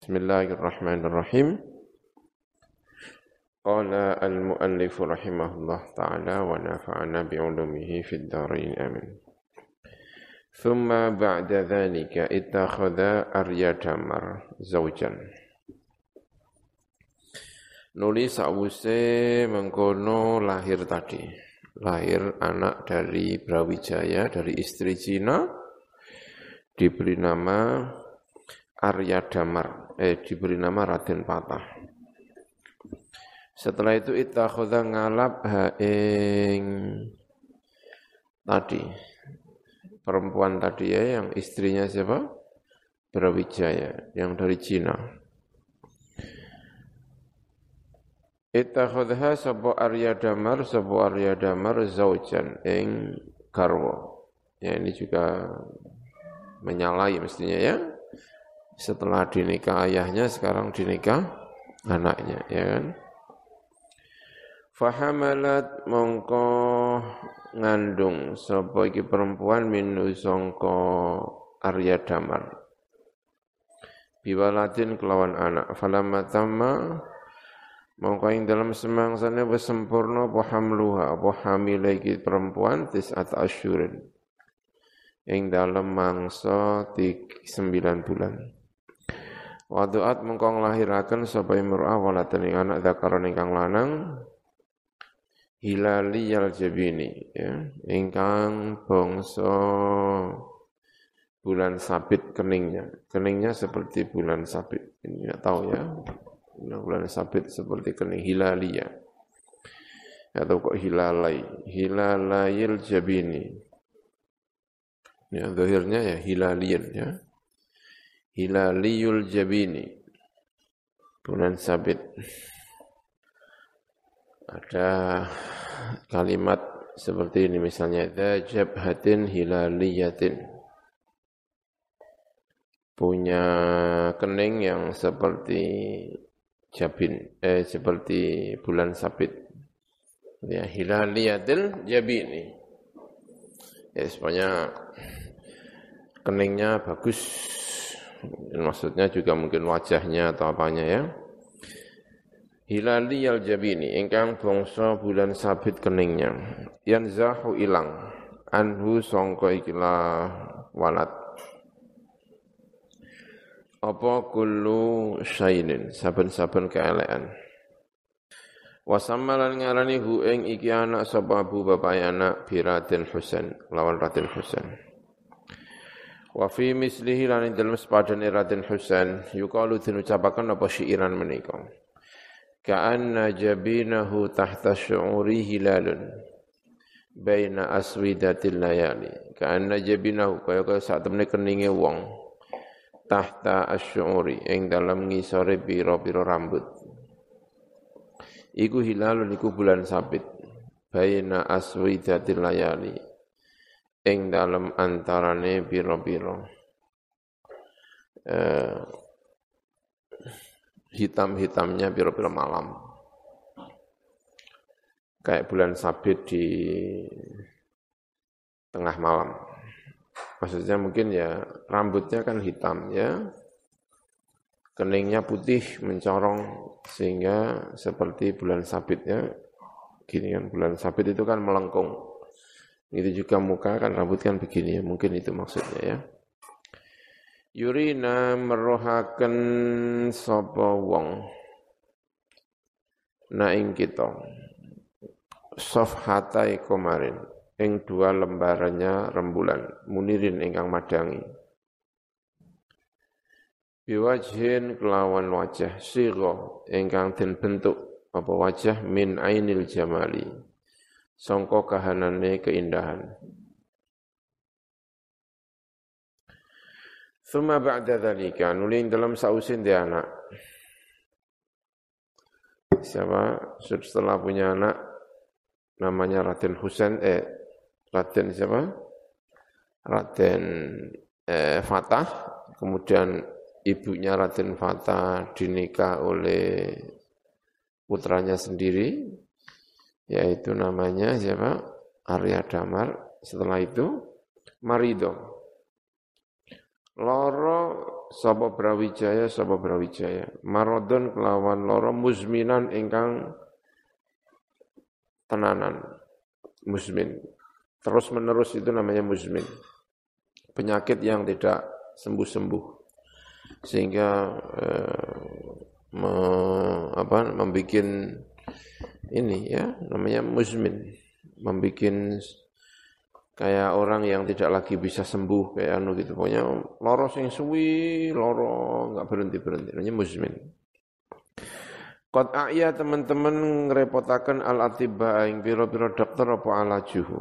Bismillahirrahmanirrahim. Qala al-muallif rahimahullah ta'ala wa nafa'ana bi'ulumihi fid dharain amin. Thumma ba'da dhalika ittakhadha Arya Damar zawjan. Nulis sawuse mengkono lahir tadi. Lahir anak dari Brawijaya, dari istri Cina, diberi nama Arya Damar eh diberi nama Raden Patah. Setelah itu ittakhadha ngalap ing tadi perempuan tadi ya yang istrinya siapa? Brawijaya yang dari Cina. Ittakhadha sapa Arya Damar sapa Arya Damar zaujan ing garwa. Ya ini juga menyalahi mestinya ya setelah dinikah ayahnya sekarang dinikah anaknya ya kan? Fahamalat mongko ngandung. Sapa iki perempuan minu sangka Arya Damar. Biwalatin kelawan anak. Falamma tamma mongko ing dalam semangsane wis sempurna apa hamluha apa hamile iki perempuan tis'at asyurin. Ing dalam mangsa 9 bulan Wadu'at mengkong lahirakan sapa imra'ah walatan ing anak zakaron ingkang lanang hilali yal jabini ya. Ingkang bangsa bulan sabit keningnya. Keningnya seperti bulan sabit. Ini enggak tahu ya. Bulan sabit seperti kening. Hilaliyah atau kok hilalai. Hilalayil jabini ya zahirnya ya hilaliyin ya Hilaliyul Jabini. Bulan sabit. Ada kalimat seperti ini misalnya dha jabhatin hilaliyatin. Punya kening yang seperti jabin eh seperti bulan sabit. Ya hilaliyatil jabini. Ya semuanya keningnya bagus maksudnya juga mungkin wajahnya atau apanya ya. Hilali al jabini ingkang bangsa bulan sabit keningnya. Zahu ilang anhu sangka ikilah walad. Apa kullu syainin saben-saben keelekan Wasamalan ngarani hu ing iki anak sapa bapak anak biratin Husain lawan Raden Husain Wa fi mislihi lan ing dalem sepadane Raden Husain yuqalu den ucapaken apa syairan menika. Ka'anna jabinahu tahta syu'uri hilalun baina aswidatil layali. Ka'anna jabinahu kaya kaya sak temne keninge wong tahta asy'uri ing dalam ngisore pira-pira rambut. Iku hilalun iku bulan sabit baina aswidatil layali ing dalam antarane biro-biro eh, hitam-hitamnya biro-biro malam. Kayak bulan sabit di tengah malam. Maksudnya mungkin ya rambutnya kan hitam ya. Keningnya putih mencorong sehingga seperti bulan sabit ya gini kan bulan sabit itu kan melengkung itu juga muka kan rambut kan begini ya, mungkin itu maksudnya ya. Yurina merohaken sapa wong. Na ing kita safhatai komarin. Ing dua lembarannya rembulan. Munirin ingkang madangi. Biwajhin kelawan wajah. Siro ingkang den bentuk apa wajah min ainil jamali songko kahanane keindahan. Thumma ba'da dhalika, nuling dalam sausin dia anak. Siapa? Setelah punya anak, namanya Raden Husain, eh, Raden siapa? Raden eh, Fatah, kemudian ibunya Raden Fatah dinikah oleh putranya sendiri, yaitu namanya siapa? Arya Damar. Setelah itu Marido. Loro sapa Brawijaya sapa Brawijaya marodon kelawan loro muzminan ingkang tenanan muzmin terus menerus itu namanya muzmin penyakit yang tidak sembuh-sembuh sehingga eh, me, apa membuat ini ya namanya muzmin membuat kayak orang yang tidak lagi bisa sembuh kayak anu gitu pokoknya loro sing suwi loro nggak berhenti berhenti namanya muzmin Qad a'ya teman-teman ngerepotaken al atiba ing pira-pira dokter apa alajuhu.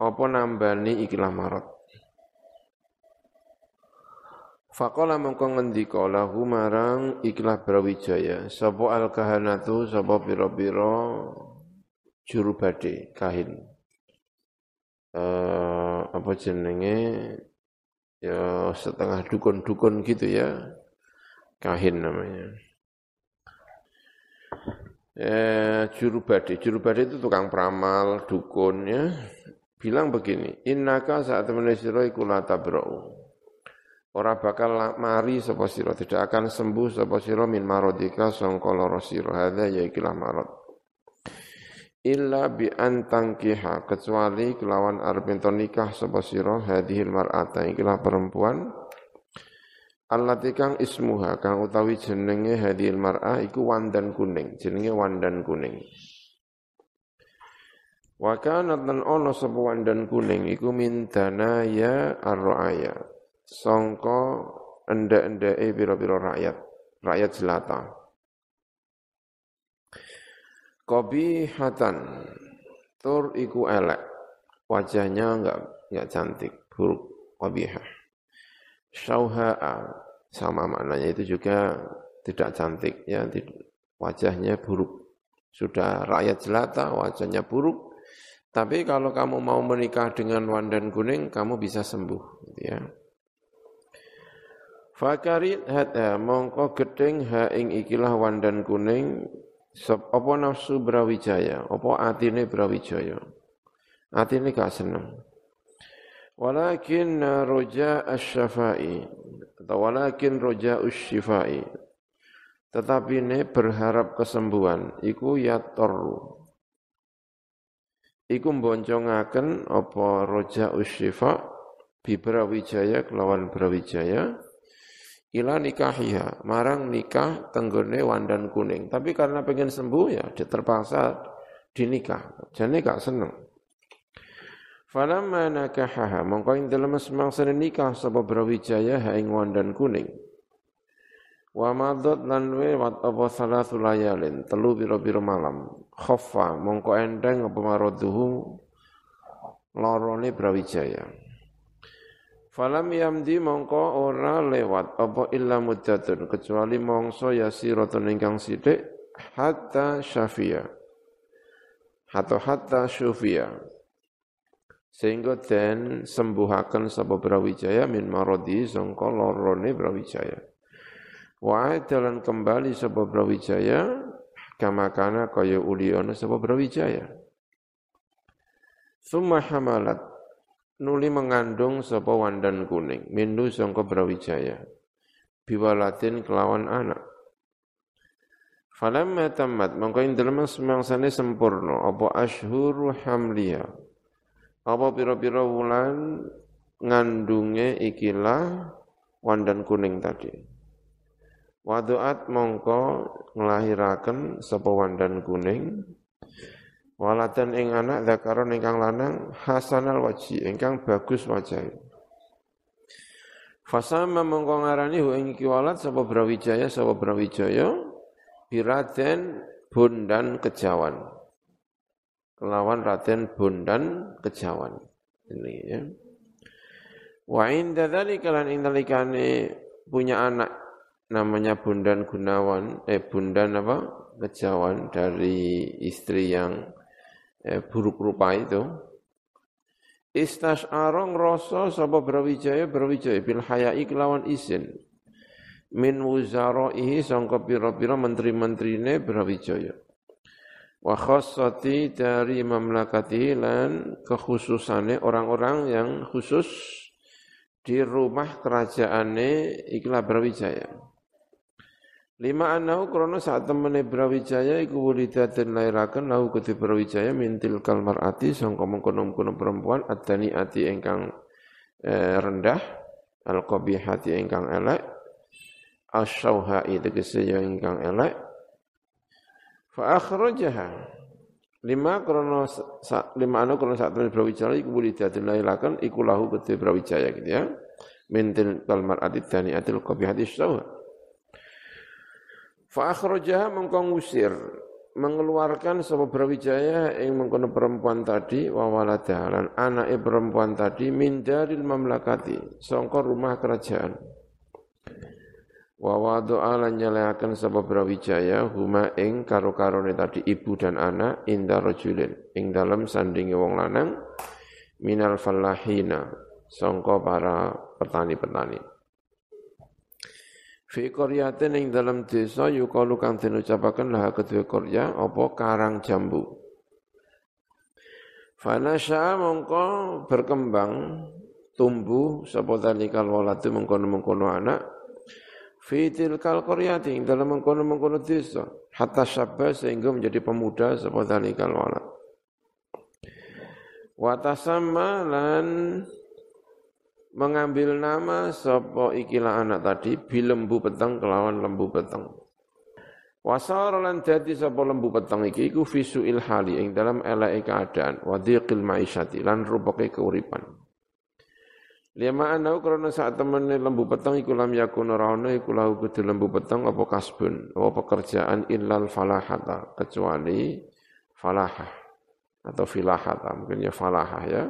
Apa nambani ikilah marat. Faqala mengko ngendika lahu marang ikilah Brawijaya. Sapa al kahanatu sapa pira-pira juru bade kahin. Uh, apa jenenge? Ya setengah dukun-dukun gitu ya. Kahin namanya. Eh, juru bade juru bade itu tukang peramal dukun ya. Bilang begini innaka saat iku la tabra'u ora bakal mari sapa sira tidak akan sembuh sapa sira min maradika sangka lara sira. Hadza ya ikilah marad. Illa bi antangkiha kecuali kelawan arep nikah sapa sira hadhil mar'ata. Ikilah perempuan allati kang ismuha kang utawi jenenge hadhil mar'ah iku wandan kuning jenenge wandan kuning. Wa kanat ono sapa wandan kuning iku min ya ar-ra'aya sangka enda-endake pira-pira rakyat. Rakyat jelata. Hatan tur iku elek. Wajahnya enggak enggak cantik. Buruk qabihah syauha'a. Sama maknanya itu juga tidak cantik ya. Wajahnya buruk. Sudah rakyat jelata wajahnya buruk. Tapi kalau kamu mau menikah dengan wandan kuning kamu bisa sembuh gitu ya Fakarit hata mongko gedeng ha ing ikilah wandan kuning Sop, apa nafsu Brawijaya, apa atine Brawijaya. Atine gak seneng. Walakin roja asyafai, atau walakin roja usyifai. Tetapi ini berharap kesembuhan, iku ya toru. Iku mboncongaken apa roja usyifa bi Brawijaya kelawan Brawijaya ila nikahiha, marang nikah tenggone wandan kuning. Tapi karena pengen sembuh ya terpaksa dinikah. Jadi gak seneng. Falamma nakahaha, mongko ing dalem semangsa nikah sapa Brawijaya ha ing wandan kuning. Wa madot lan wat apa salasul layalin, telu biro-biro malam. Khaffa, mongko endeng apa maroduhu lorone Brawijaya. Falam yamdi mongko ora lewat apa illa muddatun kecuali mongso yasiratun ingkang sithik hatta syafia. Atau hatta syufia. Sehingga den sembuhaken sapa Brawijaya min marodi sangka lorone Brawijaya. Wa dalan kembali sapa Brawijaya kama kana kaya uliana sapa Brawijaya. Summa hamalat nuli mengandung sapa wandan kuning. Mindu sangka Brawijaya. Biwalatin kelawan anak. Falamma tamat mongko ing dalem semangsane sempurna. Apa ashuru hamliya apa pira-pira wulan ngandunge ikilah wandan kuning tadi? Waduat mongko nglahiraken sapa wandan kuning Walatan ing anak zakaron ingkang lanang hasanal waji ingkang bagus wajah. Fasama mongko ngarani hu ing kiwalat sapa Brawijaya sapa Brawijaya biraden bundan kejawan. Kelawan Raden bundan kejawan. Ini ya. Wa inda dzalika lan indalikane punya anak namanya Bundan Gunawan eh Bundan apa? Kejawan dari istri yang eh, buruk rupa itu. Arong rasa sapa Brawijaya Brawijaya bil hayai kelawan isin. Min wuzaraihi sangka pira-pira menteri-menterine Brawijaya. Wa khassati dari mamlakati lan kekhususane orang-orang yang khusus di rumah kerajaane ikilah Brawijaya. Lima anahu krono saat temene Brawijaya iku wulidatin lairaken lahu kudu Brawijaya mintil kalmar ati sangka mengkono-mengkono perempuan adani ati ingkang eh, rendah al hati ingkang elek asyauhai tegese ya ingkang elek. Fa akhrajaha. Lima krono lima anu krono saat temene Brawijaya iku wulidatin lairaken iku lahu kudu Brawijaya gitu ya mintil kalmar ati dani atil hati asyauha Fa akhrajaha mengko ngusir mengeluarkan sapa Brawijaya yang mengkono perempuan tadi wa waladaha anak perempuan tadi min daril mamlakati sangka rumah kerajaan. Wa wadu'a lan nyalehaken sapa Brawijaya huma ing karo-karone tadi ibu dan anak inda rajulin ing dalam sandingi wong lanang minal falahina sangka para petani-petani. Fi qaryatin ing dalam desa yukalu kang den ucapaken lah kedua qarya apa karang jambu. Fanasya mongko berkembang tumbuh sapa talikal waladu mengkono-mengkono anak fi tilkal qaryati ing dalam mengkono-mengkono desa hatta syabba sehingga menjadi pemuda sapa talikal walad. Wa tasamma lan mengambil nama sopo ikilah anak tadi bilembu petang kelawan lembu petang. Wasara lan dadi sapa lembu petang iki iku visu ilhali ing dalam eleke keadaan wa dhiqil maisyati lan rupake keuripan. Lima anau karena saat temennya lembu petang iku lam yakun ora iku lahu kudu lembu petang apa kasbun apa pekerjaan illal falahata kecuali falahah atau filahata mungkin ya falahah ya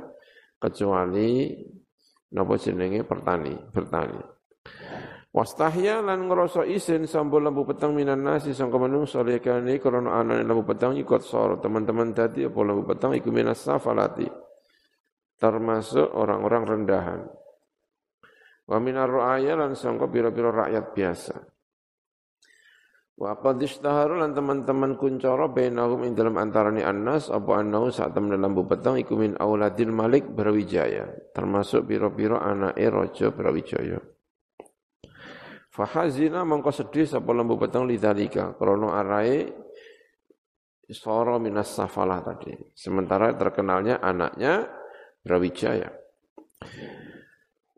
kecuali napa jenenge pertani, bertani. Wastahya lan ngrasa isin sambul lembu petang minan nasi sangka manungsa lekane krana anane lembu petang ikut sor teman-teman tadi apa lembu petang iku minas safalati termasuk orang-orang rendahan. Wa minar ru'aya lan sangka pira-pira rakyat biasa. Wa qad ishtaharu lan teman-teman kuncara bainahum ing dalam antarane annas apa annahu saat temen lambu petang iku min auladil malik Brawijaya termasuk pira-pira anake raja Brawijaya. Fahazina mongko sedih sapa lambu petang lidzalika krana arae soro minas safalah tadi. Sementara terkenalnya anaknya Brawijaya.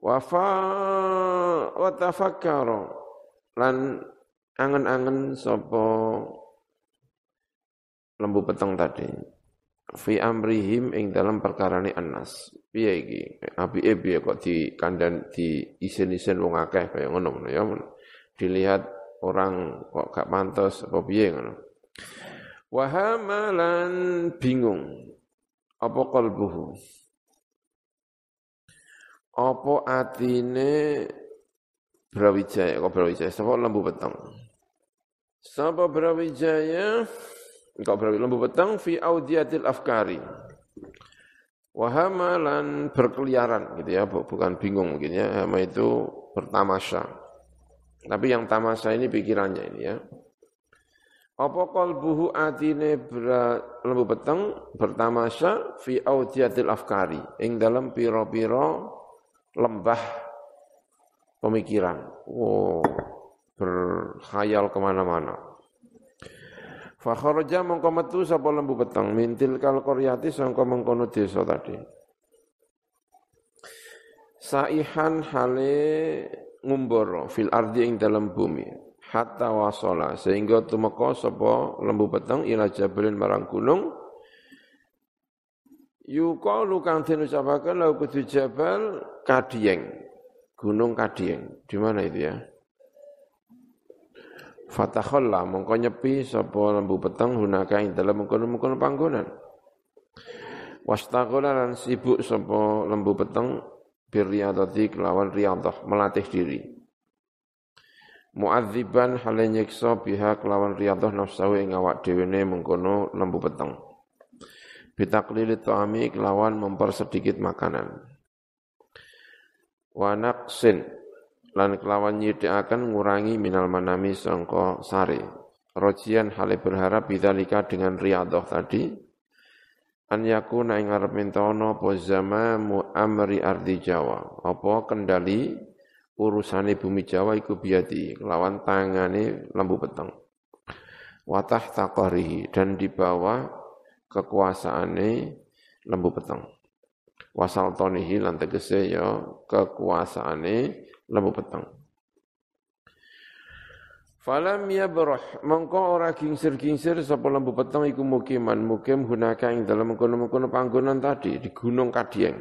Wafa wa tafakkara lan angen-angen sapa lembu peteng tadi. Fi amrihim ing dalam perkarane anas. Piye iki? Apike piye kok di kandan di isin-isin wong akeh kaya ngono ya dilihat orang kok gak pantas apa piye ngono. Wahamalan bingung. Apa kalbuhu? Apa atine Brawijaya? Kok Brawijaya? Sapa lembu peteng Sapa Brawijaya engkau Brawijaya lembu petang fi audiatil afkari. Wahamalan berkeliaran gitu ya, bukan bingung mungkin ya, hama itu bertamasya. Tapi yang tamasya ini pikirannya ini ya. Apa kalbuhu atine lembu petang bertamasya fi audiatil afkari. Ing dalam piro-piro lembah pemikiran. Oh, berkhayal ke mana-mana. Fakharaja mongko metu sapa lembu petang mintil kal qaryati sangka mengkono desa tadi. Saihan hale ngumboro fil ardi ing dalam bumi hatta wasala sehingga tumeka sapa lembu petang ila jabalin marang gunung yuqalu kang den ucapaken lau kudu jabal Kadieng gunung Kadieng di mana itu ya Fatakhalla mongko nyepi sapa lembu peteng hunaka ing dalem mengkono-mengkono panggonan. Wastaqala lan sibuk sapa lembu peteng birriyadati kelawan riyadhah melatih diri. Muadziban hale nyiksa biha kelawan riyadhah nafsu ing awak dhewe mengkono lembu peteng. Bitaklili ta'ami kelawan mempersedikit makanan. Wa naqsin lan kelawan nyidikaken ngurangi minal manami sangka sari. Rojian hale berharap bidzalika dengan riyadhah tadi. An yakuna ing arep mintono apa zamamu amri ardi Jawa. Apa kendali urusane bumi Jawa iku biati lawan tangane lembu peteng. Watah taqarihi dan di bawah kekuasaane lembu peteng. Wasal tonihi lan tegese ya kekuasaane lembu peteng Falam yabrah mongko ora kingsir-kingsir sapa lembu peteng iku mukiman mukim hunaka ing dalem mengkono-mengkono panggonan tadi di Gunung Kadieng.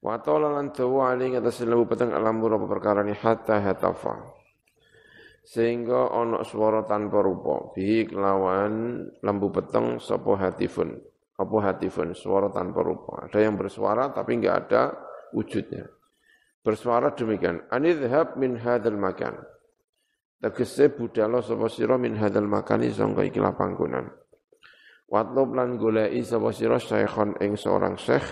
Wa ta'ala lan dawa ali atas lembu peteng alam apa perkara ni hatta hatafa. Sehingga ana swara tanpa rupa bihi kelawan lembu peteng sapa hatifun. Apa hatifun suara tanpa rupa. Ada yang bersuara tapi enggak ada wujudnya. Bersuara demikian, anidhab min hadzal makan Tegese budalo sapa sira min hadzal makani sangka iki panggonan. Watlub lan goleki sapa sira syekhon ing seorang syekh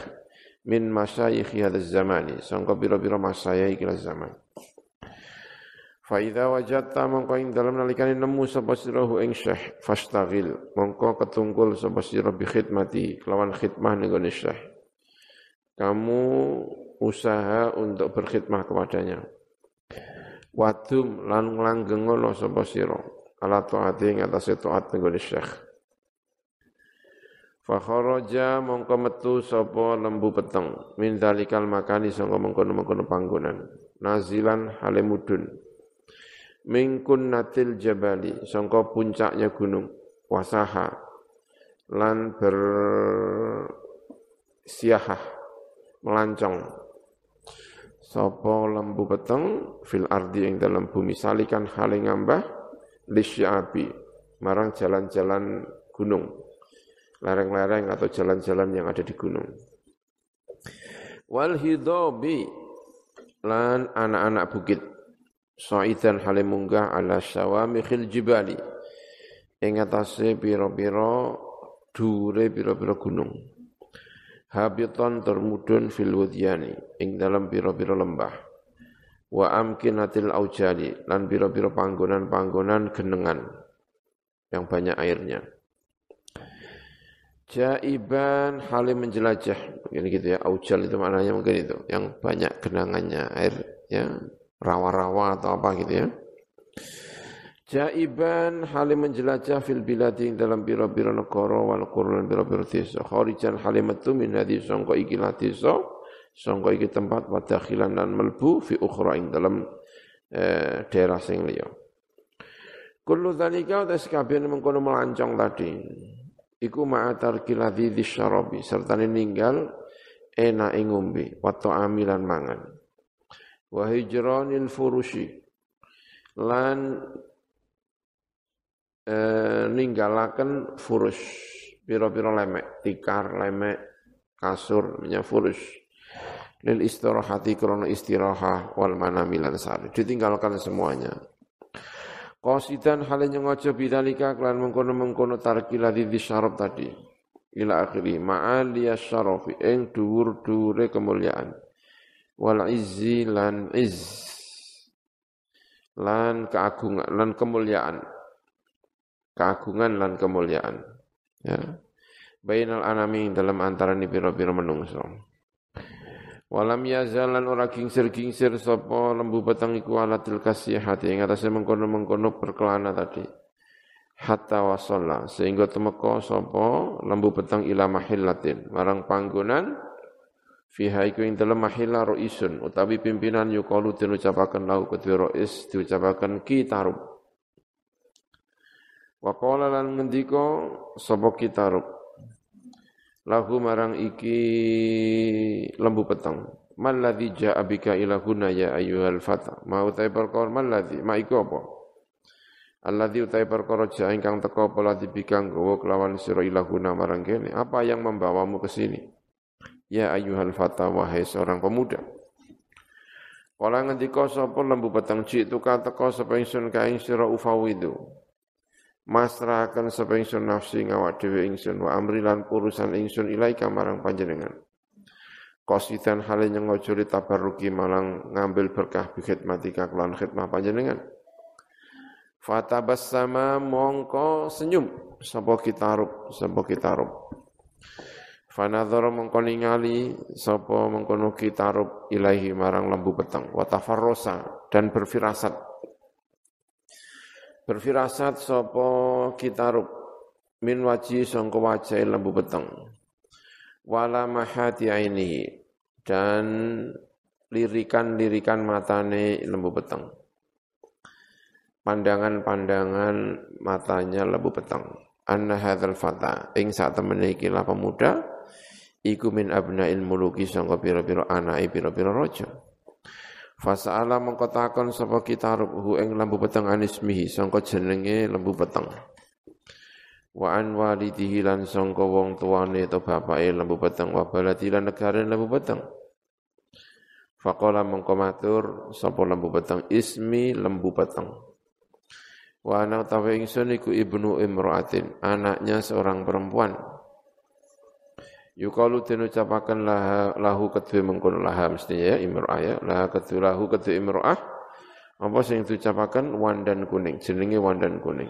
min masyayikh hadzal zamani sangka pira-pira masaya iki zaman. Fa idza wajadta mongko ing dalem nalikane nemu sapa sira ing syekh fastaghil mongko ketungkul sapa sira bi khidmati kelawan khidmah ning syekh. Kamu usaha untuk berkhidmah kepadanya. Wadum lan nglanggeng sapa sira? Ala taati ing atase taat nggone syekh. Fa kharaja mongko metu sapa lembu peteng. Min dalikal makani sangka mengkono-mengkono panggonan. Nazilan hale mudun mingkun natil jabali sangka puncaknya gunung wasaha lan ber siahah melancong Sopo lembu peteng fil ardi yang dalam bumi salikan hale ngambah lisyabi marang jalan-jalan gunung lereng-lereng atau jalan-jalan yang ada di gunung. Wal hidobi lan anak-anak bukit Sa'idan hale munggah ala syawamikhil jibali ing atase pira-pira dure pira-pira gunung habitan termudun fil wudyani ing dalam pira-pira lembah. Wa amkinatil aujali lan pira-pira panggonan-panggonan genengan yang banyak airnya. Jaiban halim menjelajah. Begini gitu ya aujal itu maknanya mungkin itu. Yang banyak genangannya air ya rawa-rawa atau apa gitu ya Jaiban halim menjelajah fil biladi dalam biro-biro negara wal qurun biro-biro desa. Kharijan halim metu min hadi sangka iki desa, sangka iki tempat wa dakhilan lan melbu fi ukhra ing dalam eh, daerah sing liya. Kullu dzalika utas kabeh mengkono melancong tadi. Iku ma'atar kiladi disyarabi serta ninggal enak ing ngombe wa ta'amilan mangan. Wa hijranil furushi lan eh, ninggalaken furus pira-pira lemek, tikar, lemek, kasur, minyak furus. Lil istirahati krono istirahah wal manamilan sari. Ditinggalkan semuanya. Qasidan halnya ngojo bidalika kelan mengkono-mengkono tarkila di syarab tadi. Ila akhiri ma'aliya syarafi ing dhuwur-dhuwure kemuliaan. Wal izzi lan iz lan keagungan lan kemuliaan keagungan lan kemuliaan. Ya. Bainal anami dalam antara ni pira-pira menungso. Walam yazalan ora kingsir-kingsir sapa lembu petang iku alatil kasihati ing atase mengkono-mengkono perkelana tadi. Hatta wasalla sehingga temeka sapa lembu petang ila mahillatin marang panggonan fiha iku ing dalem mahilla ruisun utawi pimpinan yukalu den ucapaken lahu kedua ruis diucapaken kitarub Wa qala lan ngendika sapa kitarub lahu marang iki lembu peteng. Man ladzi jaa bika ila huna ya ayyuhal fata. Mau ta perkara man ladzi ma iku apa? Alladzi utai perkara ja ingkang teka apa ladzi bika nggawa kelawan sira ila huna marang kene. Apa yang membawamu ke sini? Ya ayyuhal fata wahai seorang pemuda. Kala ngendika sapa lembu peteng cik tukang teka sapa ingsun ka sira ufawidu masrahaken sapa ingsun nafsi ngawak dhewe ingsun wa amri lan urusan ingsun ilaika marang panjenengan Kositan hale nyengojo tabarruki malang ngambil berkah bi khidmatika kelan khidmah panjenengan. Fatabas sama mongko senyum sapa kitarub sapa kitarub. Fanadhara mengko ningali sapa mengkono kitarub ilahi marang lembu peteng wa tafarrosa dan berfirasat berfirasat sapa kitarub min waji sangka wajah lembu peteng. Wala mahati ainihi dan lirikan-lirikan matane lembu peteng. Pandangan-pandangan matanya lembu peteng. Anna hadzal fata. Ing sak temene iki pemuda iku min abnail muluki sangka pira-pira anake pira-pira raja Fasa'ala mengkotakon sapa kita hu ing lembu peteng anismihi sangka jenenge lembu peteng. Wa an walidihi lan sangka wong tuane atau bapake lembu peteng wa baladi lan negare lembu peteng. Faqala mengko matur sapa lembu peteng ismi lembu peteng. Wa ana utawa ingsun iku ibnu imra'atin, anaknya seorang perempuan. Yukalu den ucapaken laha, lahu kedue mengkono laha mestinya ya imro'ah ya. Laha kedue lahu kedue imro'ah. Apa sing diucapaken wandan kuning, jenenge wandan kuning.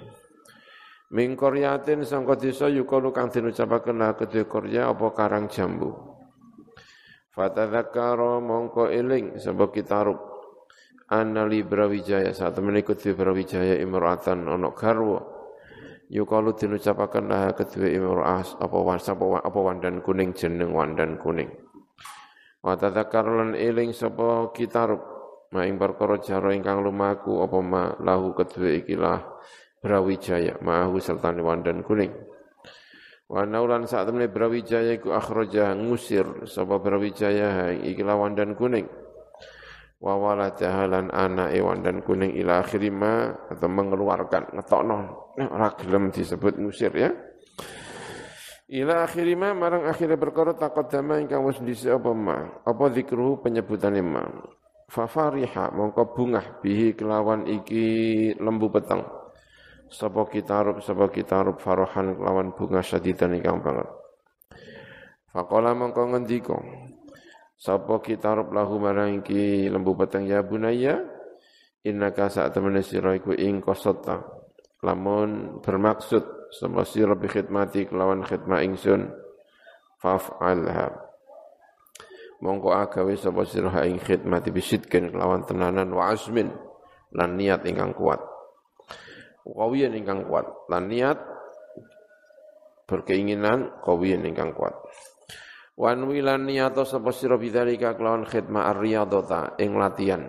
Min koryatin sangka desa yukalu kang den ucapaken laha kedue korya apa karang jambu. Fatadzakara mongko eling sebab kitarub anna li Brawijaya saat kedue Brawijaya imro'atan ana garwa Yukalu dinucapaken lah kedua imro'ah apa wan sapa apa wandan kuning jeneng wandan kuning. Wa tadzakar lan eling sapa kitarub ma ing perkara jaro ingkang lumaku apa ma lahu kedua ikilah Brawijaya ma'ahu serta wandan kuning. Wa naulan saat temene Brawijaya iku akhraja ngusir sapa Brawijaya ikilah wandan kuning wa waladahalan anak iwan dan kuning ila akhirima atau mengeluarkan ngetokno. Ora gelem disebut ngusir ya. Ila akhirima marang akhirnya perkara taqaddama ingkang wis dhisik apa ma? Apa zikru penyebutan ma? Fa fariha mongko bungah bihi kelawan iki lembu peteng sapa kitarub sapa kitarub farohan kelawan bunga sadidan ingkang banget. Faqala mongko ngendika Sapa kita rob lahu marang iki lembu peteng ya bunaya. Innaka saat temene iku ing kosota lamun bermaksud sama sira bi khidmati kelawan khidmat ingsun. Faf'alha. Mongko agawe sapa sira ing khidmati bisidkin kelawan tenanan wa asmin lan niat ingkang kuat. Kawiyan ingkang kuat. Lan niat berkeinginan kawiyan ingkang kuat Wan wilan niyato sapa sira bidzalika kelawan khidmah ar-riyadhata ing latihan.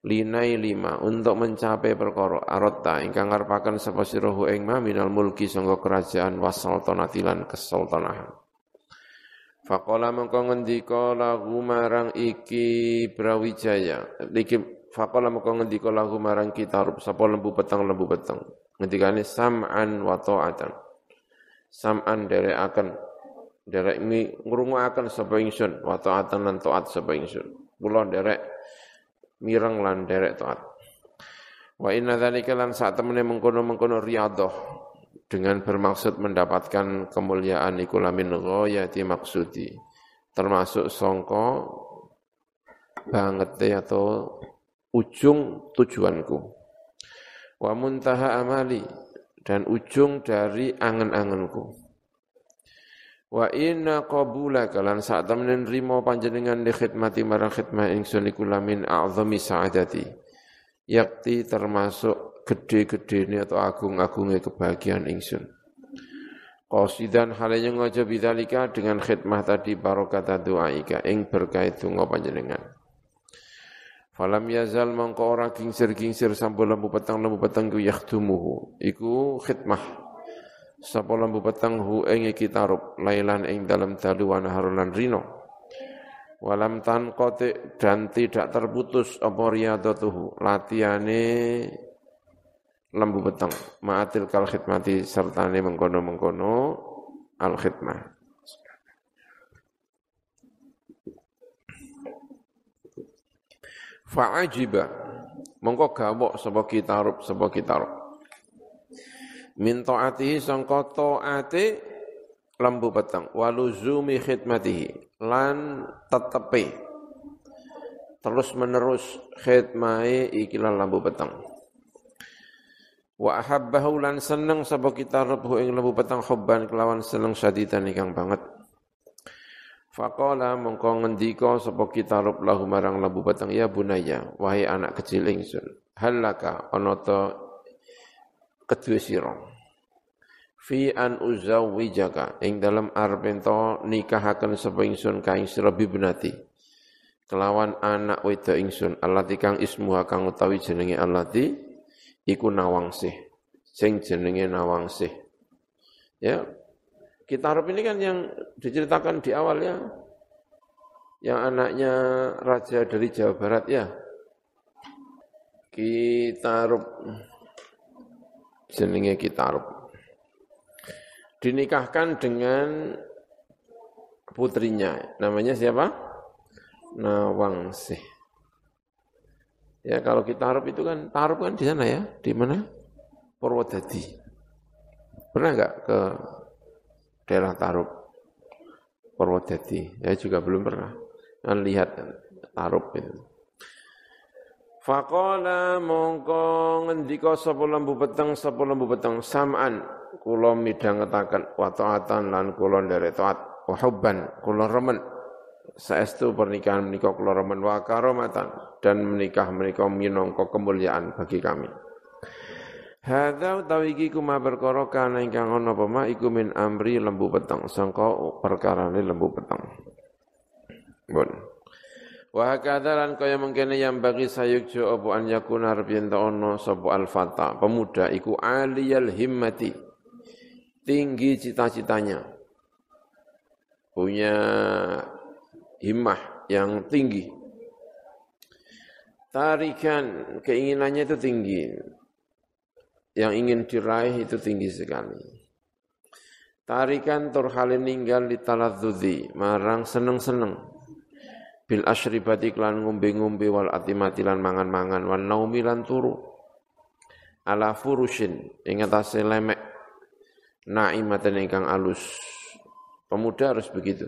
Linai lima untuk mencapai perkara arotta ingkang ngarepaken sapa sira hu ing ma minal mulki sangga kerajaan wasultanatilan kesultanahan. Faqala mengko ngendika lahu marang iki Brawijaya. Iki faqala mengko ngendika lahu marang kitarub sapa lembu peteng lembu peteng. Ngendikane sam'an wa ta'atan. Sam'an derekaken derek mi ngrungokaken sapa ingsun wa taatan lan taat sapa ingsun. Kula derek mireng lan derek taat. Wa inna dzalika lan saat temene mengkono-mengkono riyadhah dengan bermaksud mendapatkan kemuliaan iku lamin ghayati maksudi termasuk songko banget atau ujung tujuanku. Wa muntaha amali dan ujung dari angen-angenku Wa inna qabula kalan saat temenin rimo panjenengan di khidmati marang khidmah ingsun iku lamin a'zami sa'adati. Yakti termasuk gede-gede ini atau agung-agungnya kebahagiaan ingsun. Qasidan halanya ngaja bidalika dengan khidmah tadi barokata doaika ing berkait donga panjenengan. Falam yazal mangko ora kingsir-kingsir sambil lembu petang lembu petang ku yakhtumuhu. Iku khidmah sapa lembu peteng hu ing iki tarub lailan ing dalam dalu wa naharulan rino walam tan kote dan tidak terputus apa riyadatuhu latihane lembu peteng ma'atil kal khidmati sertane mengkono-mengkono al khidmah. Fa'ajiba mongko gawok sapa kitarub sapa kitarub min taatihi sangka taate lembu peteng waluzumi khidmatihi. Lan tetepe terus menerus khidmai ikilah lembu peteng Wa ahabbahu lan seneng sapa kita rebuh ing lembu petang hubban kelawan seneng syadidan ingkang banget. Faqala mongko ngendika sapa kita rub lahu marang lembu petang ya bunaya wahai anak kecil ingsun halaka ana ta kedue sira fi an uzawwijaka ing dalam arep ento nikahaken sapa ingsun ka ing sira bibnati kelawan anak wedok ingsun allati kang ismuha kang utawi jenenge allati iku Nawangsih. Sing jenenge Nawangsih. Ya. Kitarub ini kan yang diceritakan di awal ya. Yang anaknya raja dari Jawa Barat ya. Kitarub. Jenenge Kitarub. Dinikahkan dengan putrinya. Namanya siapa? Nawangsih. Ya kalau kita harap itu kan taruh kan di sana ya, di mana? Purwodadi. Pernah enggak ke daerah Tarup? Purwodadi. Ya juga belum pernah. Kan lihat Tarup itu. Faqala mongko ngendika sapa lembu peteng sapa lembu peteng sam'an kula midhangetaken wa ta'atan lan kula nderek taat wa hubban kula remen saestu pernikahan menika kula remen wa karomatan dan menikah menika minangka kemuliaan bagi kami. Hadza utawi kuma perkara kana ingkang ana apa iku min amri lembu peteng sangka perkarane lembu peteng. Bon. Wa hakadzalan kaya mengkene yang bagi sayukjo apa an yakuna rabbiyan ono sapa al fata pemuda iku aliyal himmati tinggi cita-citanya punya himmah yang tinggi. Tarikan keinginannya itu tinggi. Yang ingin diraih itu tinggi sekali. Tarikan turhalin ninggal di taladzuzi, marang seneng-seneng. Bil asyribati klan ngumbi-ngumbi wal atimati lan mangan-mangan wal naumi lan turu. Ala furushin, ingatase lemek. Naimatan ingkang alus. Pemuda harus begitu.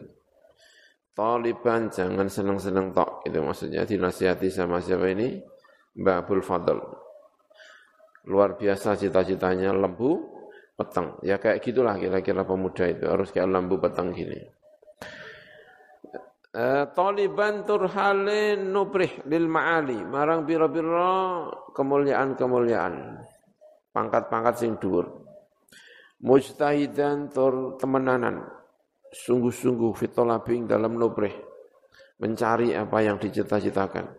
Taliban jangan senang-senang tok itu maksudnya dinasihati sama siapa ini Mbak Abdul Fadl luar biasa cita-citanya lembu petang ya kayak gitulah kira-kira pemuda itu harus kayak lembu petang gini Taliban turhalin nubrih lil ma'ali. Marang biro-biro kemuliaan-kemuliaan. Pangkat-pangkat sing dhuwur. Mujtahidan tur temenanan. Sungguh-sungguh fitolabing dalam nubrih. Mencari apa yang dicita-citakan.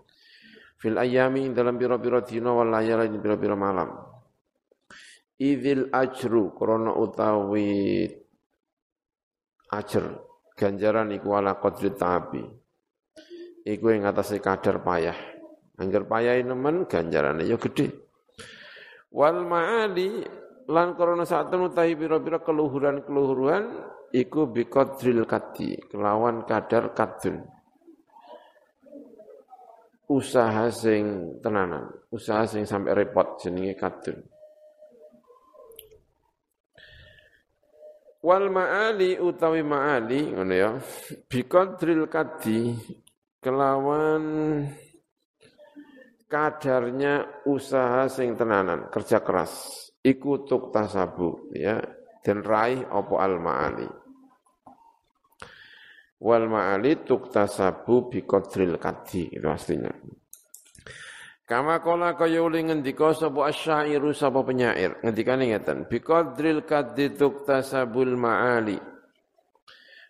Fil ayami dalam biro-biro dino wal layalin biro-biro malam. Idil ajru krono utawi ajr ganjaran iku ala qadri tabi iku yang atasnya kadar payah. Anggar payah nemen ganjarannya ya gede. Wal ma'ali lan korona saat utahi biro-biro keluhuran-keluhuran iku biqadril kadi kelawan kadar kadun usaha sing tenanan usaha sing sampai repot jenenge kadun wal ma'ali utawi ma'ali ngono ya biqadril kadi kelawan kadarnya usaha sing tenanan kerja keras iku tuk tasabu ya dan raih opo al ma'ali. Wal ma'ali tuktasabu bi qadril kadi itu aslinya Kama kola kaya uli ngendika sapa asyairu sapa penyair ngendikane ngeten bi qadril kadi tuktasabul ma'ali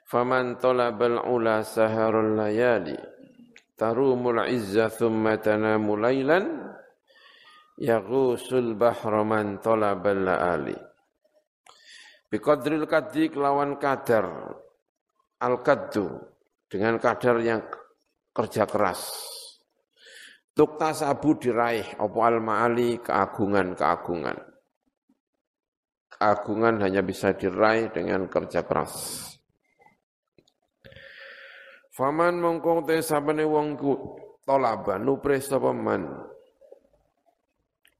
faman talabal ula saharul layali tarumul izza thumma tanamu laylan yaghusul bahra man talabal laali bi qadril kadi kelawan kadar al-kaddu dengan kadar yang kerja keras. Tukta sabu diraih apa al-ma'ali? Keagungan-keagungan. Keagungan hanya bisa diraih dengan kerja keras. Faman mongkong te sabane wong ku tolaba nupre sapa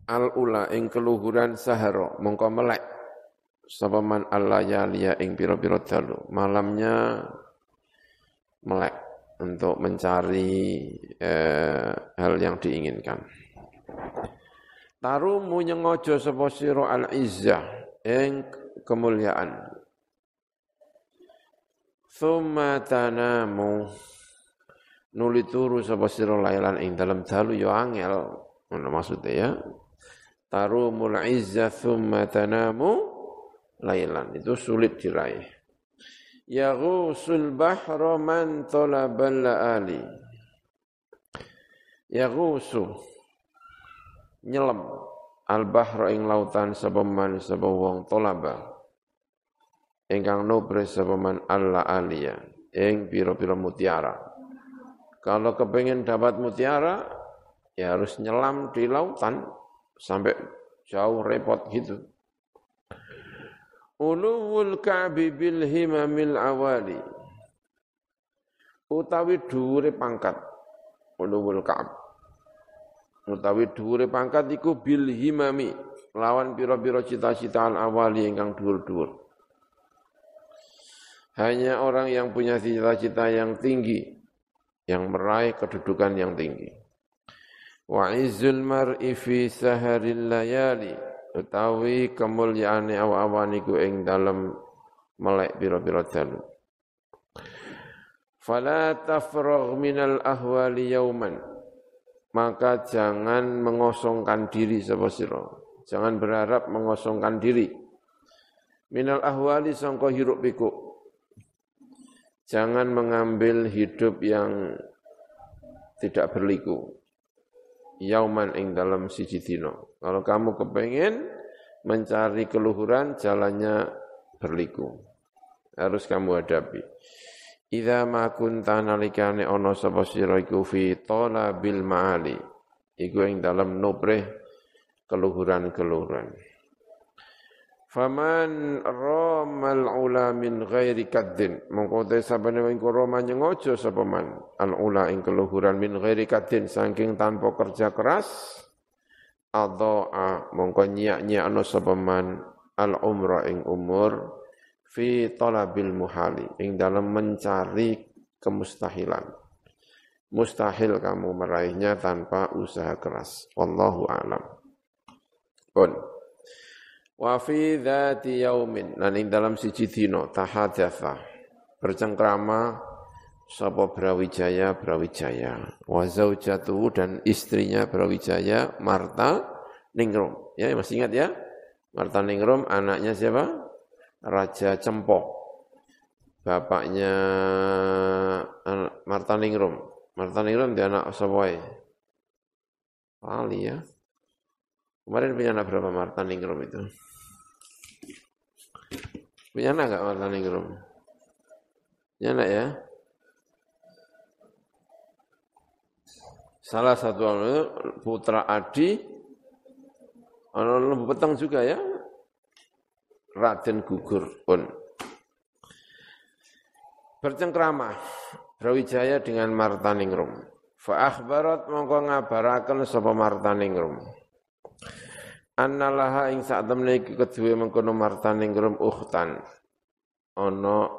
al ula ing keluhuran sahara mongko melek sapa man? Allayaliya ing pira-pira dalu. Malamnya melek untuk mencari eh, hal yang diinginkan. Tarumu nyengojo sapa sira al izzah ing kemuliaan. Thumma tanamu nuli turu sapa sira lailan ing dalam dalu yo angel ngono maksudnya ya. Tarumul izza thumma tanamu lailan itu sulit diraih yaghusul bahra man talabal laali yaghusu nyelam al bahra ing lautan sapa man sapa wong talaba ingkang nobre Allah alia ing piro-piro mutiara. Kalau kepengen dapat mutiara, ya harus nyelam di lautan sampai jauh repot gitu. Uluwul ka'bi bil himamil awali. Utawi dhuwure pangkat. Uluwul ka'b. Utawi dhuwure pangkat iku bil himami lawan pira-pira cita-citaan awali ingkang dhuwur-dhuwur. Hanya orang yang punya cita-cita yang tinggi, yang meraih kedudukan yang tinggi. Wa izzul mar'i fi saharil layali, utawi kemuliaane awan iku ing dalem melek pira-pira dalu. Fala tafragh minal ahwali yauman. Maka jangan mengosongkan diri sapa sira. Jangan berharap mengosongkan diri. Minal ahwali sangka hiruk pikuk Jangan mengambil hidup yang tidak berliku. Yauman ing dalam siji dino. Kalau kamu kepengen mencari keluhuran, jalannya berliku. Harus kamu hadapi. Idza ma kunta nalikane ana sapa sira iku fi talabil ma'ali. Iku ing dalam nubreh keluhuran-keluhuran. Faman ramal ula min ghairi kaddin. Mongko te sabane wing roma nyengojo sapa man al ula ing keluhuran min ghairi kaddin saking tanpa kerja keras. Adha'a mongko nyiak-nyiakno sapa man al umra ing umur fi talabil muhali ing dalam mencari kemustahilan. Mustahil kamu meraihnya tanpa usaha keras. Wallahu a'lam. Pun. Wa fi dzati yaumin lan ing dalam siji dina tahadatsa bercengkrama sapa Brawijaya Brawijaya. Wa zaujatu dan istrinya Brawijaya Marta Ningrum. Ya masih ingat ya? Marta Ningrum anaknya siapa? Raja Cempok. Bapaknya Marta Ningrum. Marta Ningrum dia anak sapa Wali ya. Kemarin punya anak berapa Marta Ningrum itu? Punya anak gak warna ningrum? Punya anak ya? Salah satu putra Adi, ono lembu petang juga ya, Raden gugur pun. Bercengkrama, Brawijaya dengan Martaningrum. Fa'akhbarat mongko ngabaraken sapa Martaningrum. annalaha ing sak temne iki kedue mengkono martaning grum ukhtan ana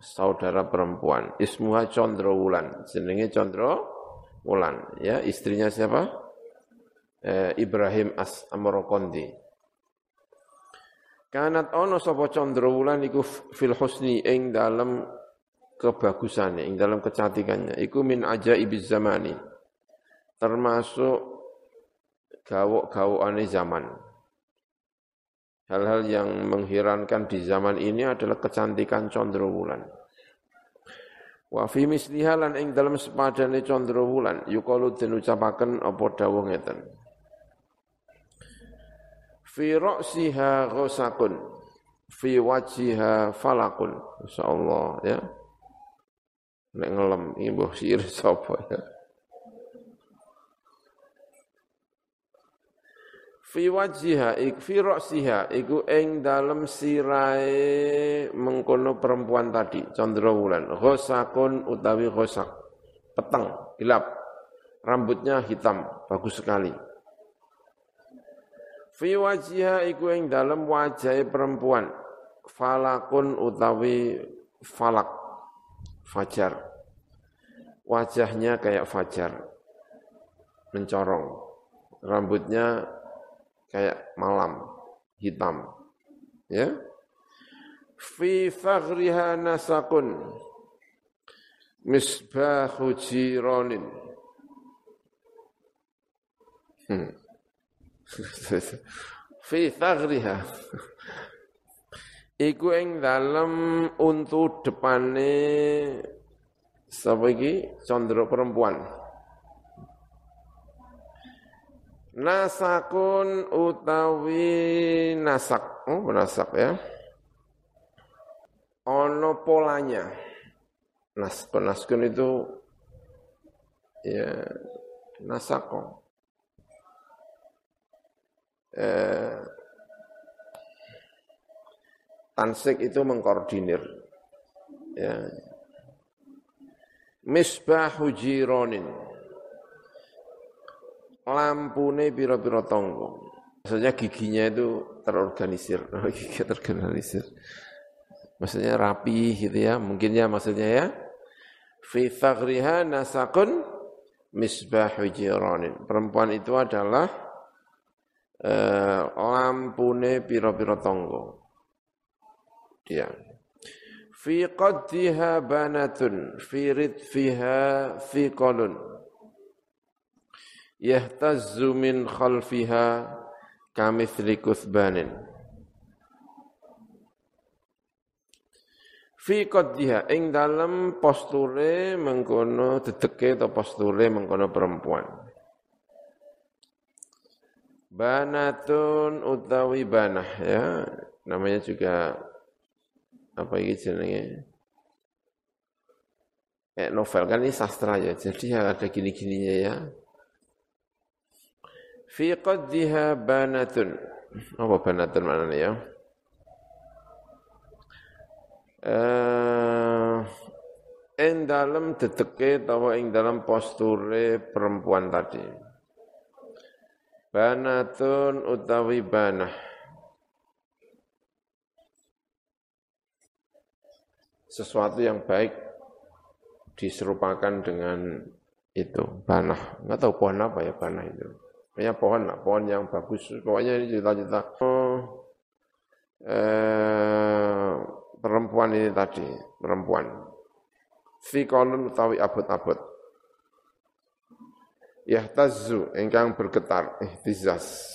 saudara perempuan ismuha Condro Wulan jenenge Condro Wulan ya. Istrinya siapa? Eh, Ibrahim As Amrokondi Kanat ono sapa Condro Wulan iku fil husni ing dalem kebagusane ing dalam kecantikannya. Iku min ajaibiz zamani. Termasuk gawok-gawokane zaman. Hal-hal yang mengherankan di zaman ini adalah kecantikan wulan. Wa fi misliha lan ing dalam sepadane wulan yuqalu den ucapaken apa dawuh ngeten. Fi ra'siha ghusakun fi wajhiha falakun. Insyaallah ya. Nek ngelem iki mbah sir sapa ya. Fi wajhiha ik fi ra'siha iku ing dalem sirahe mengkono perempuan tadi Chandra Wulan. Ghosakun utawi ghosak. Peteng gelap. Rambutnya hitam bagus sekali. Fi wajhiha iku ing dalem wajahe perempuan. Falakun utawi falak fajar. Wajahnya kayak fajar mencorong. Rambutnya kayak malam hitam. Ya. Fi faghriha nasakun misbahu jironin. Hmm. Fi faghriha. Iku ing dalem untu depane sapa iki condro perempuan. Nasakun utawi nasak. Oh, nasak ya. Ono polanya. Naskun, naskun itu ya nasako. Eh, tansik itu mengkoordinir. Ya. Misbahu jironin lampune piro-piro tonggo. Maksudnya giginya itu terorganisir, gigi terorganisir. Maksudnya rapi gitu ya, mungkin ya maksudnya ya. Fi faghriha nasakun misbahu jiranin. Perempuan itu adalah eh, lampune piro-piro tonggo. Dia. Fi qaddiha banatun, fi ridfiha fi qalun yahtazzu min khalfiha kamithli kuthbanin. Fi qaddiha ing dalem posture mengkono dedeke atau posture mengkono perempuan. Banatun utawi banah ya, namanya juga apa ini jenenge? Kayak novel kan ini sastra ya, jadi ya ada gini-gininya ya. Fi qaddiha banatun. Apa banatun maknanya ya? Eh, ing dalam dedeke atau ing dalam posture perempuan tadi. Banatun utawi banah. Sesuatu yang baik diserupakan dengan itu, banah. Enggak tahu pohon apa ya banah itu. Pokoknya pohon lah, pohon yang bagus. Pokoknya ini cerita-cerita. Oh, eh, perempuan ini tadi, perempuan. Fikolun utawi abut-abut. Yahtazu, engkang bergetar, ihtizaz.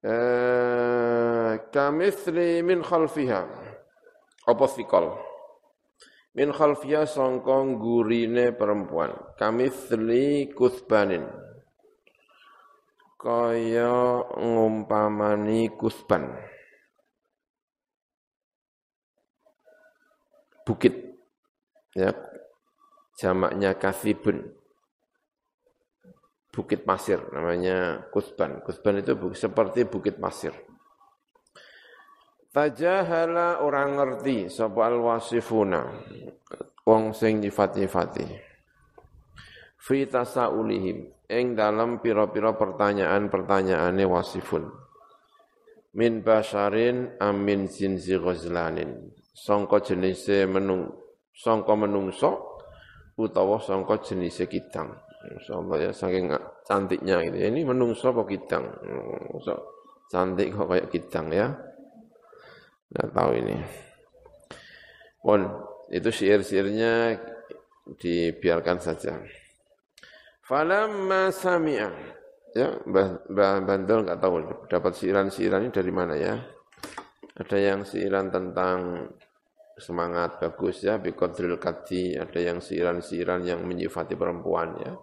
Eh, kamithli min khalfiha. Apa fikol? Min khalfiyah songkong gurine perempuan. Kami thli kuthbanin. Kaya ngumpamani kuthban. Bukit. Ya, jamaknya kathibun. Bukit pasir namanya kuthban. Kuthban itu seperti bukit pasir. Tajahala orang ngerti sapa wasifuna wong sing nyifat-nyifati. Fi tasaulihim ing dalam pira-pira pertanyaan-pertanyaane wasifun. Min basharin amin zinzi ghazlanin. Sangka jenise menung sangka menungso utawa sangka jenise kidang. Insyaallah ya saking cantiknya gitu. Ini menungso apa kidang? So, cantik kok kayak kidang ya. Tidak tahu ini. Pun itu syair-syairnya dibiarkan saja. Falamma sami'a ya Mbah Bandel nggak tahu dapat siiran-siiran ini dari mana ya. Ada yang siiran tentang semangat bagus ya biqadril kati, ada yang siiran-siiran yang menyifati perempuan ya.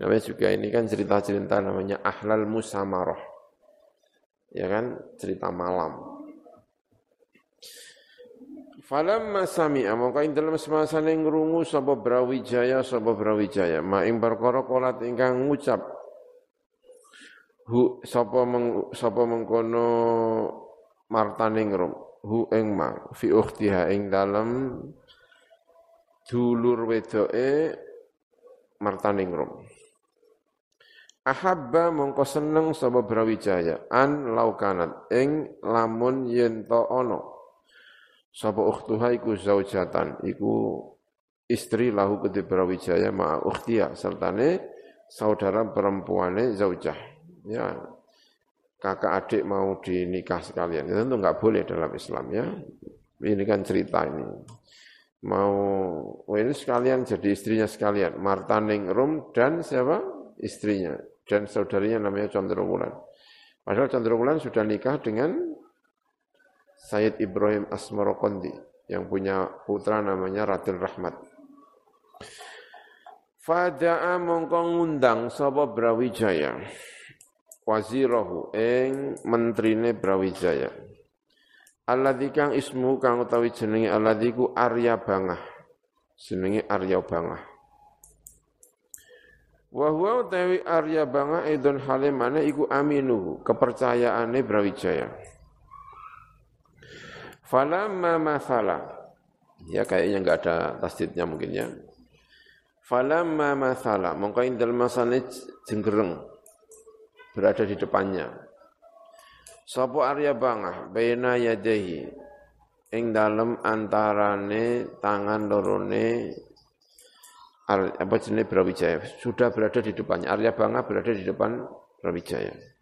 Namanya juga ini kan cerita-cerita namanya ahlal musamaroh. Ya kan cerita malam. Falamma sami'a maka ing dalem semasane ngrungu sapa Brawijaya sapa Brawijaya. Ma ing perkara kolat ingkang ngucap hu sapa meng, sapa mengkono martane ngrum hu ing ma fi ukhtiha ing dalem dulur wedoke martane ngrum. Ahabba mongko seneng sapa Brawijaya an laukanat ing lamun yen to ana Sapa ukhtuha iku zaujatan, iku istri lahu kedhe Brawijaya ma ukhtiya sertane saudara perempuannya zaujah. Ya, kakak adik mau dinikah sekalian. Itu tentu nggak boleh dalam Islam ya. Ini kan cerita ini. Mau oh ini sekalian jadi istrinya sekalian. Marta Ningrum dan siapa? Istrinya. Dan saudarinya namanya Condrowulan. Padahal Condrowulan sudah nikah dengan Sayyid Ibrahim Asmarokondi yang punya putra namanya Ratil Rahmat. Fada'a mongko ngundang sapa Brawijaya. Wazirahu ing mentrine Brawijaya. Alladzi kang ismu kang utawi jenenge alladzi Arya Bangah. Jenenge Arya Bangah. Wa huwa utawi Arya Bangah idun halimane iku aminuhu, kepercayaane Brawijaya. Falamma masala. Ya kayaknya enggak ada tasdidnya mungkin ya. Falamma masala, mongko indal masane jenggereng berada di depannya. Sopo Arya Bangah baina yadehi ing dalem antarane tangan lorone apa jenis Brawijaya sudah berada di depannya Arya Bangah berada di depan Brawijaya.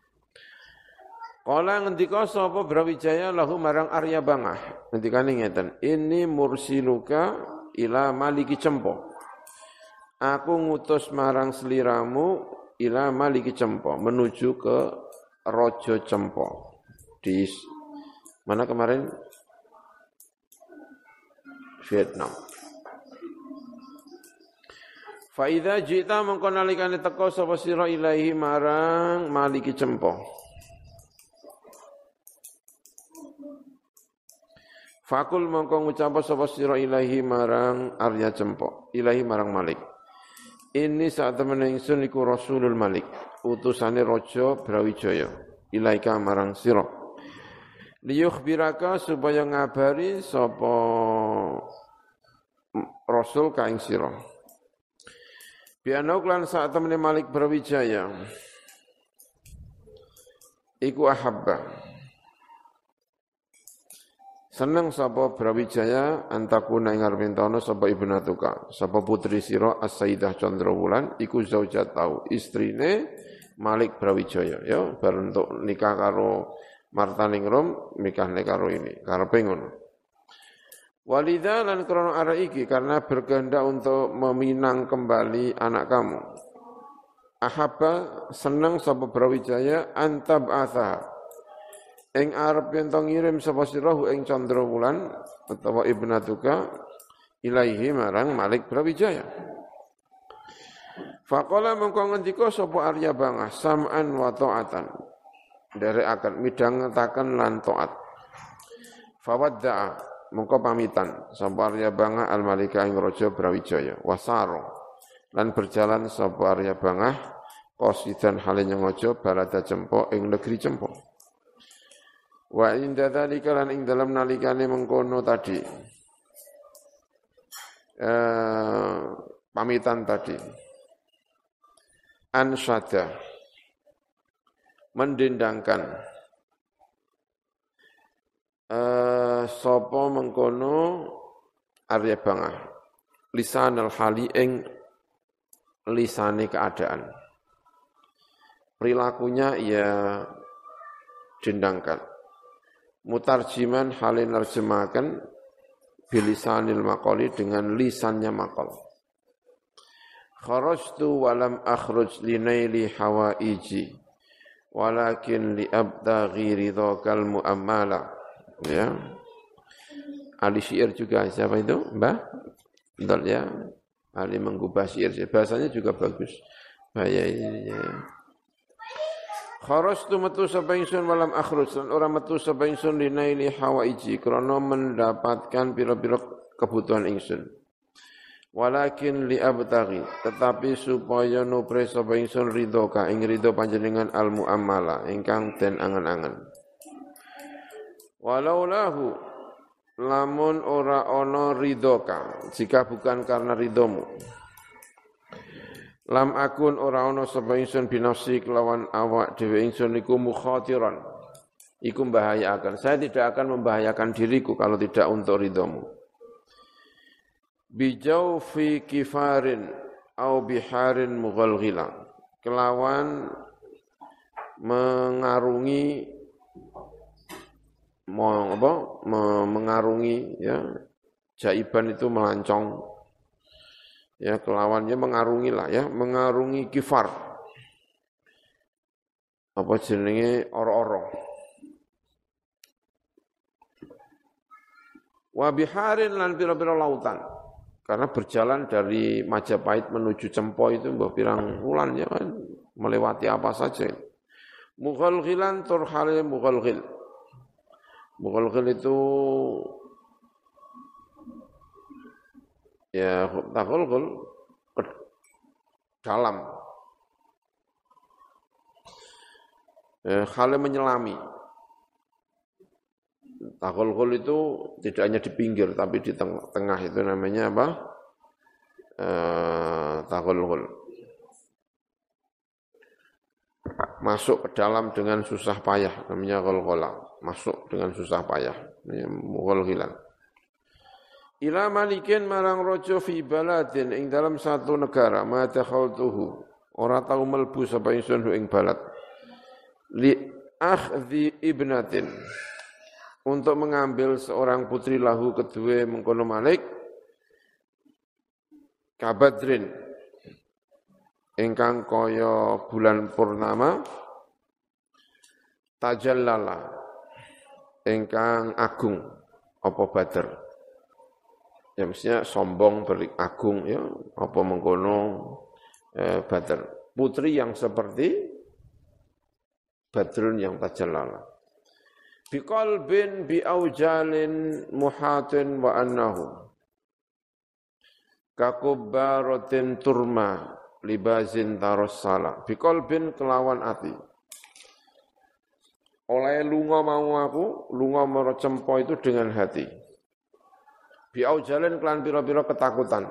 Kala ngendika sapa Brawijaya lahu marang Arya Bangah. Ngendikane ngeten, "Ini mursiluka ila maliki cempo." Aku ngutus marang seliramu ila maliki cempo, menuju ke Rojo Cempo. Di mana kemarin? Vietnam. Faida jita mengko nalikane teko sapa sira ilahi marang maliki cempo. Fakul mongko ngucap sapa sira ilahi marang Arya Cempo, ilahi marang Malik. Ini saat temen ingsun iku Rasulul Malik, utusane raja Brawijaya, ilaika marang sira. Liyukhbiraka supaya ngabari sapa Rasul kaing sira. Bianau klan saat temen Malik Brawijaya, iku ahabba Seneng sapa Brawijaya antakuna ing armentono sapa ibnatuka sapa putri sira As-Sayyidah Chandrawulan iku zaujat tau istrine Malik Brawijaya. Ya bar untuk nikah karo Marta Ningrum nikah karo ini karepe ngono. Walidha lan krono arah iki karena berkehendak untuk meminang kembali anak kamu. Ahaba seneng sapa Brawijaya antab asa ing arep yen ngirim sapa sira ing candra wulan utawa ibnatuka ilaihi marang Malik Brawijaya. Faqala mengko ngendika sapa Arya Bangah sam'an wa ta'atan. Dari akan midhangetaken lan taat. Fawadda'a mengko pamitan sapa Arya Bangah al Malika ing raja Brawijaya wasaro lan berjalan sapa Arya Bangah qasidan hale nyengojo balada cempo ing negeri cempo. Wa inda dzalika lan ing dalam nalikane mengkono tadi. Eh, pamitan tadi. Ansada mendendangkan eh, sapa mengkono Arya Bangah lisan al-hali ing lisane keadaan. Perilakunya ia dendangkan mutarjiman halin nerjemahkan bilisanil makoli dengan lisannya makol. Kharajtu walam akhruj linaili hawaiji walakin li abdaghi ridhakal muammala. Ya. Ahli syair juga siapa itu? Mbah? Betul ya. Ahli menggubah syair. Bahasanya juga bagus. Bahaya ini ya. Kharastu metu sapa ingsun malam akhruj lan ora metu sapa ingsun linaili hawaiji krana mendapatkan pira-pira kebutuhan ingsun. Walakin li abtaghi tetapi supaya nupre sapa ingsun ridho ka ing ridho panjenengan al muamala ingkang den angan-angan. Walau lahu lamun ora ana ridho ka jika bukan karena ridhomu. Lam akun ora ana sapa ingsun binafsi kelawan awak dhewe ingsun iku mukhatiran. Iku membahayakan. Saya tidak akan membahayakan diriku kalau tidak untuk ridhamu. Bijau fi kifarin au biharin mughalghila. kelawan mengarungi mau apa mengarungi ya jaiban itu melancong ya kelawannya mengarungi lah ya mengarungi kifar. Apa jenenge? Oro-oro. Wa biharin lan pira-pira lautan. Karena berjalan dari Majapahit menuju Cempo itu mbah pirang wulan ya kan melewati apa saja. Mughalghilan turhale mughalghil. Mughalghil itu ya takulkul dalam. Eh, hal menyelami. Takulkul itu tidak hanya di pinggir tapi di tengah, tengah itu namanya apa? Eh, takulkul masuk ke dalam dengan susah payah namanya kolkola masuk dengan susah payah namanya mughalghilan ila malikin marang rojo fi baladin ing dalam satu negara. Ma takhaltuhu ora tau melbu sapa ingsun ing balad. Li akhdhi ibnatin. Untuk mengambil seorang putri lahu kedua mengkono malik. Kabadrin. Ingkang kaya bulan purnama. Tajallala. Ingkang agung. Apa badar ya mestinya sombong berik agung ya. Apa mengkono eh, badar. Putri yang seperti badrun yang tajallala biqalbin biaujalin muhatin wa annahu. Kakubbaratin turma libazin tarossala biqalbin kelawan ati. Oleh lunga mau aku lunga merocempo itu dengan hati Biau jalan kelan piro-piro ketakutan.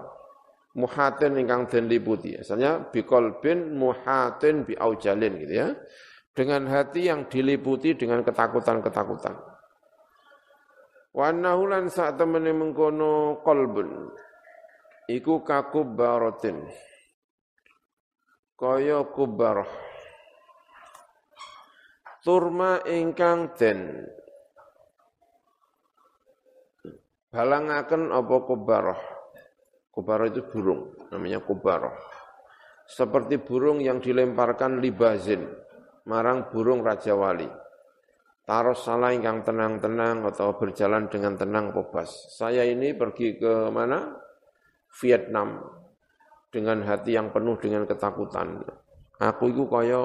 Muhatin ingkang den liputi. Asalnya bikol bin muhatin biau jalan gitu ya. Dengan hati yang diliputi dengan ketakutan-ketakutan. Wa nahulan saat temene mengkono kolbun. Iku barotin. Kaya kubarah. Turma ingkang den balangaken apa kubaroh. Kubaroh itu burung, namanya kubaroh. Seperti burung yang dilemparkan libazin, marang burung Raja Wali. Taruh salah yang tenang-tenang atau berjalan dengan tenang bebas. Saya ini pergi ke mana? Vietnam dengan hati yang penuh dengan ketakutan. Aku itu kaya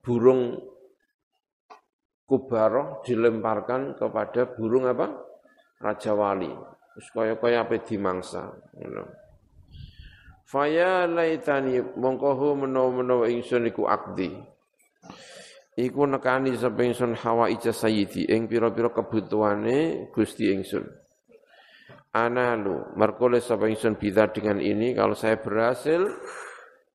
burung kubaroh dilemparkan kepada burung apa? Raja Wali. Terus kaya-kaya apa dimangsa. Faya laitani mongkohu menawa-menawa ingsun iku akdi. Iku nekani sapa ingsun hawa ija sayyidi ing pira-pira kebutuhane Gusti ingsun. Analu, merkole sapa ingsun bidar dengan ini kalau saya berhasil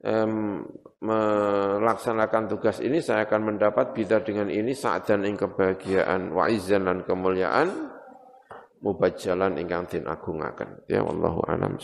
um, melaksanakan tugas ini saya akan mendapat bidar dengan ini saat dan ing kebahagiaan wa izzan dan kemuliaan mubajalan ingkang din agungaken ya wallahu alam